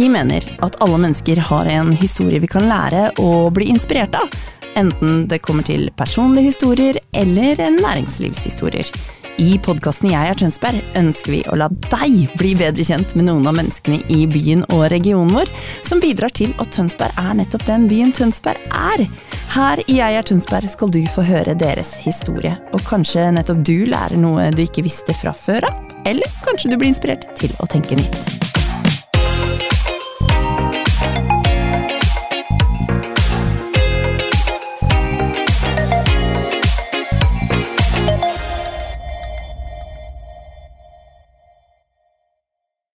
Vi mener at alle mennesker har en historie vi kan lære og bli inspirert av. Enten det kommer til personlige historier eller næringslivshistorier. I podkasten Jeg er Tønsberg ønsker vi å la deg bli bedre kjent med noen av menneskene i byen og regionen vår, som bidrar til at Tønsberg er nettopp den byen Tønsberg er. Her i Jeg er Tønsberg skal du få høre deres historie, og kanskje nettopp du lærer noe du ikke visste fra før av? Eller kanskje du blir inspirert til å tenke nytt.